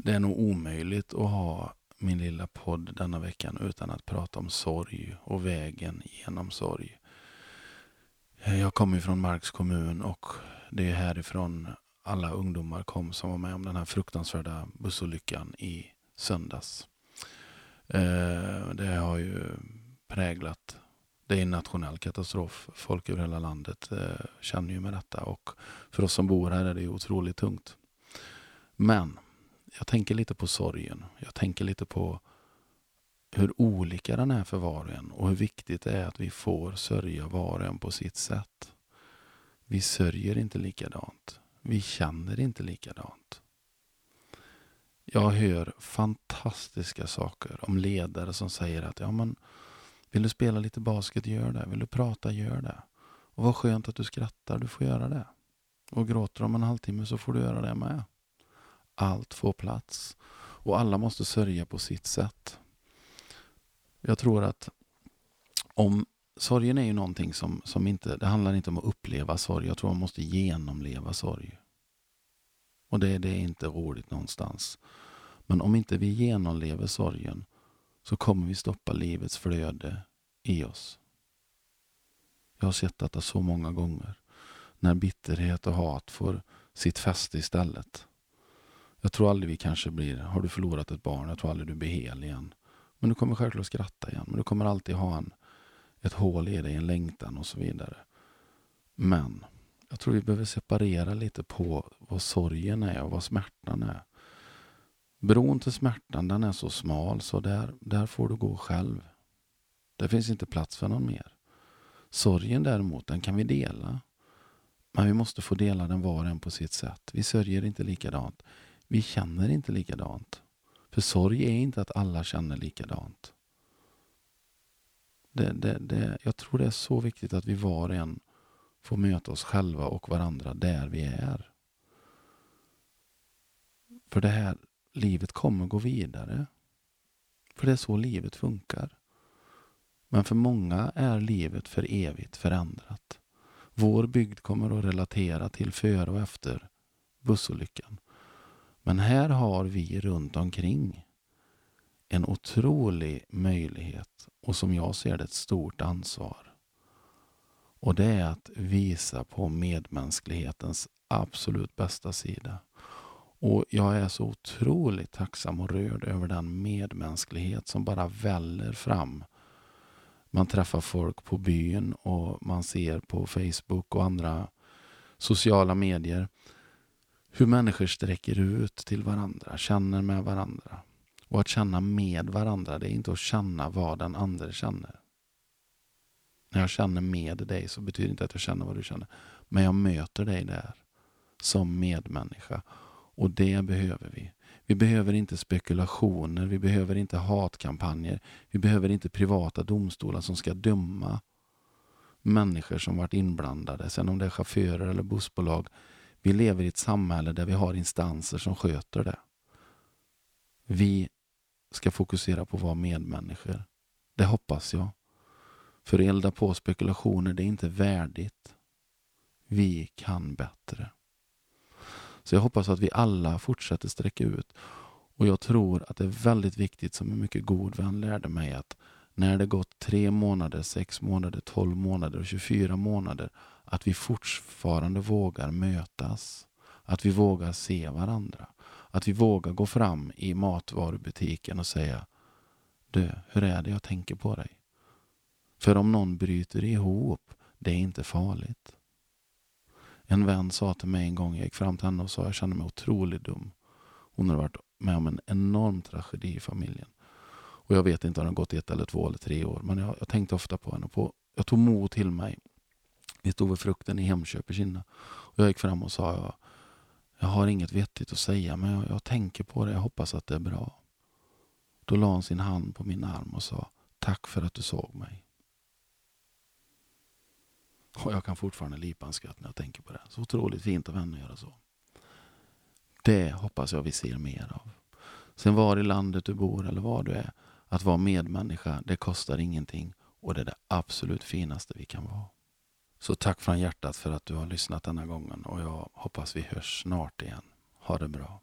Det är nog omöjligt att ha min lilla podd denna veckan utan att prata om sorg och vägen genom sorg. Jag kommer från Marks kommun och det är härifrån alla ungdomar kom som var med om den här fruktansvärda bussolyckan i söndags. Eh, det har ju präglat det är en nationell katastrof. Folk över hela landet eh, känner ju med detta och för oss som bor här är det ju otroligt tungt. Men jag tänker lite på sorgen. Jag tänker lite på hur olika den är för var och en och hur viktigt det är att vi får sörja var och en på sitt sätt. Vi sörjer inte likadant. Vi känner inte likadant. Jag hör fantastiska saker om ledare som säger att ja, men, vill du spela lite basket, gör det. Vill du prata, gör det. Och vad skönt att du skrattar, du får göra det. Och gråter om en halvtimme så får du göra det med. Allt får plats. Och alla måste sörja på sitt sätt. Jag tror att om sorgen är ju någonting som, som inte, det handlar inte om att uppleva sorg. Jag tror man måste genomleva sorg. Och det, det är inte roligt någonstans. Men om inte vi genomlever sorgen så kommer vi stoppa livets flöde i oss. Jag har sett detta så många gånger. När bitterhet och hat får sitt fäste istället. Jag tror aldrig vi kanske blir, har du förlorat ett barn, jag tror aldrig du blir hel igen. Men du kommer självklart skratta igen. Men du kommer alltid ha en, ett hål i dig, en längtan och så vidare. Men jag tror vi behöver separera lite på vad sorgen är och vad smärtan är. Bron till smärtan den är så smal så där, där får du gå själv. Det finns inte plats för någon mer. Sorgen däremot, den kan vi dela. Men vi måste få dela den var och en på sitt sätt. Vi sörjer inte likadant. Vi känner inte likadant. För sorg är inte att alla känner likadant. Det, det, det, jag tror det är så viktigt att vi var och en får möta oss själva och varandra där vi är. För det här livet kommer gå vidare. För det är så livet funkar. Men för många är livet för evigt förändrat. Vår bygd kommer att relatera till före och efter bussolyckan. Men här har vi runt omkring en otrolig möjlighet och som jag ser det ett stort ansvar. Och det är att visa på medmänsklighetens absolut bästa sida. Och jag är så otroligt tacksam och rörd över den medmänsklighet som bara väller fram. Man träffar folk på byn och man ser på Facebook och andra sociala medier hur människor sträcker ut till varandra, känner med varandra. Och att känna med varandra, det är inte att känna vad den andra känner. När jag känner med dig så betyder det inte att jag känner vad du känner. Men jag möter dig där som medmänniska. Och det behöver vi. Vi behöver inte spekulationer, vi behöver inte hatkampanjer, vi behöver inte privata domstolar som ska döma människor som varit inblandade, sen om det är chaufförer eller bussbolag. Vi lever i ett samhälle där vi har instanser som sköter det. Vi ska fokusera på att vara medmänniskor. Det hoppas jag. För att elda på spekulationer, det är inte värdigt. Vi kan bättre. Så jag hoppas att vi alla fortsätter sträcka ut. Och jag tror att det är väldigt viktigt, som en mycket god vän lärde mig, att när det gått tre månader, sex månader, tolv månader och 24 månader, att vi fortfarande vågar mötas. Att vi vågar se varandra. Att vi vågar gå fram i matvarubutiken och säga Du, hur är det jag tänker på dig? För om någon bryter ihop, det är inte farligt. En vän sa till mig en gång, jag gick fram till henne och sa jag känner mig otroligt dum. Hon har varit med om en enorm tragedi i familjen. Och jag vet inte om det har gått ett eller två eller tre år, men jag, jag tänkte ofta på henne. På, jag tog mod till mig. Vi stod vid frukten i Hemköp i Kinna. Och jag gick fram och sa, jag, jag har inget vettigt att säga, men jag, jag tänker på det. Jag hoppas att det är bra. Då la hon sin hand på min arm och sa, tack för att du såg mig. Och jag kan fortfarande lipa en skratt när jag tänker på det. Så otroligt fint av henne att göra så. Det hoppas jag vi ser mer av. Sen var i landet du bor eller var du är, att vara medmänniska, det kostar ingenting och det är det absolut finaste vi kan vara. Så tack från hjärtat för att du har lyssnat denna gången och jag hoppas vi hörs snart igen. Ha det bra.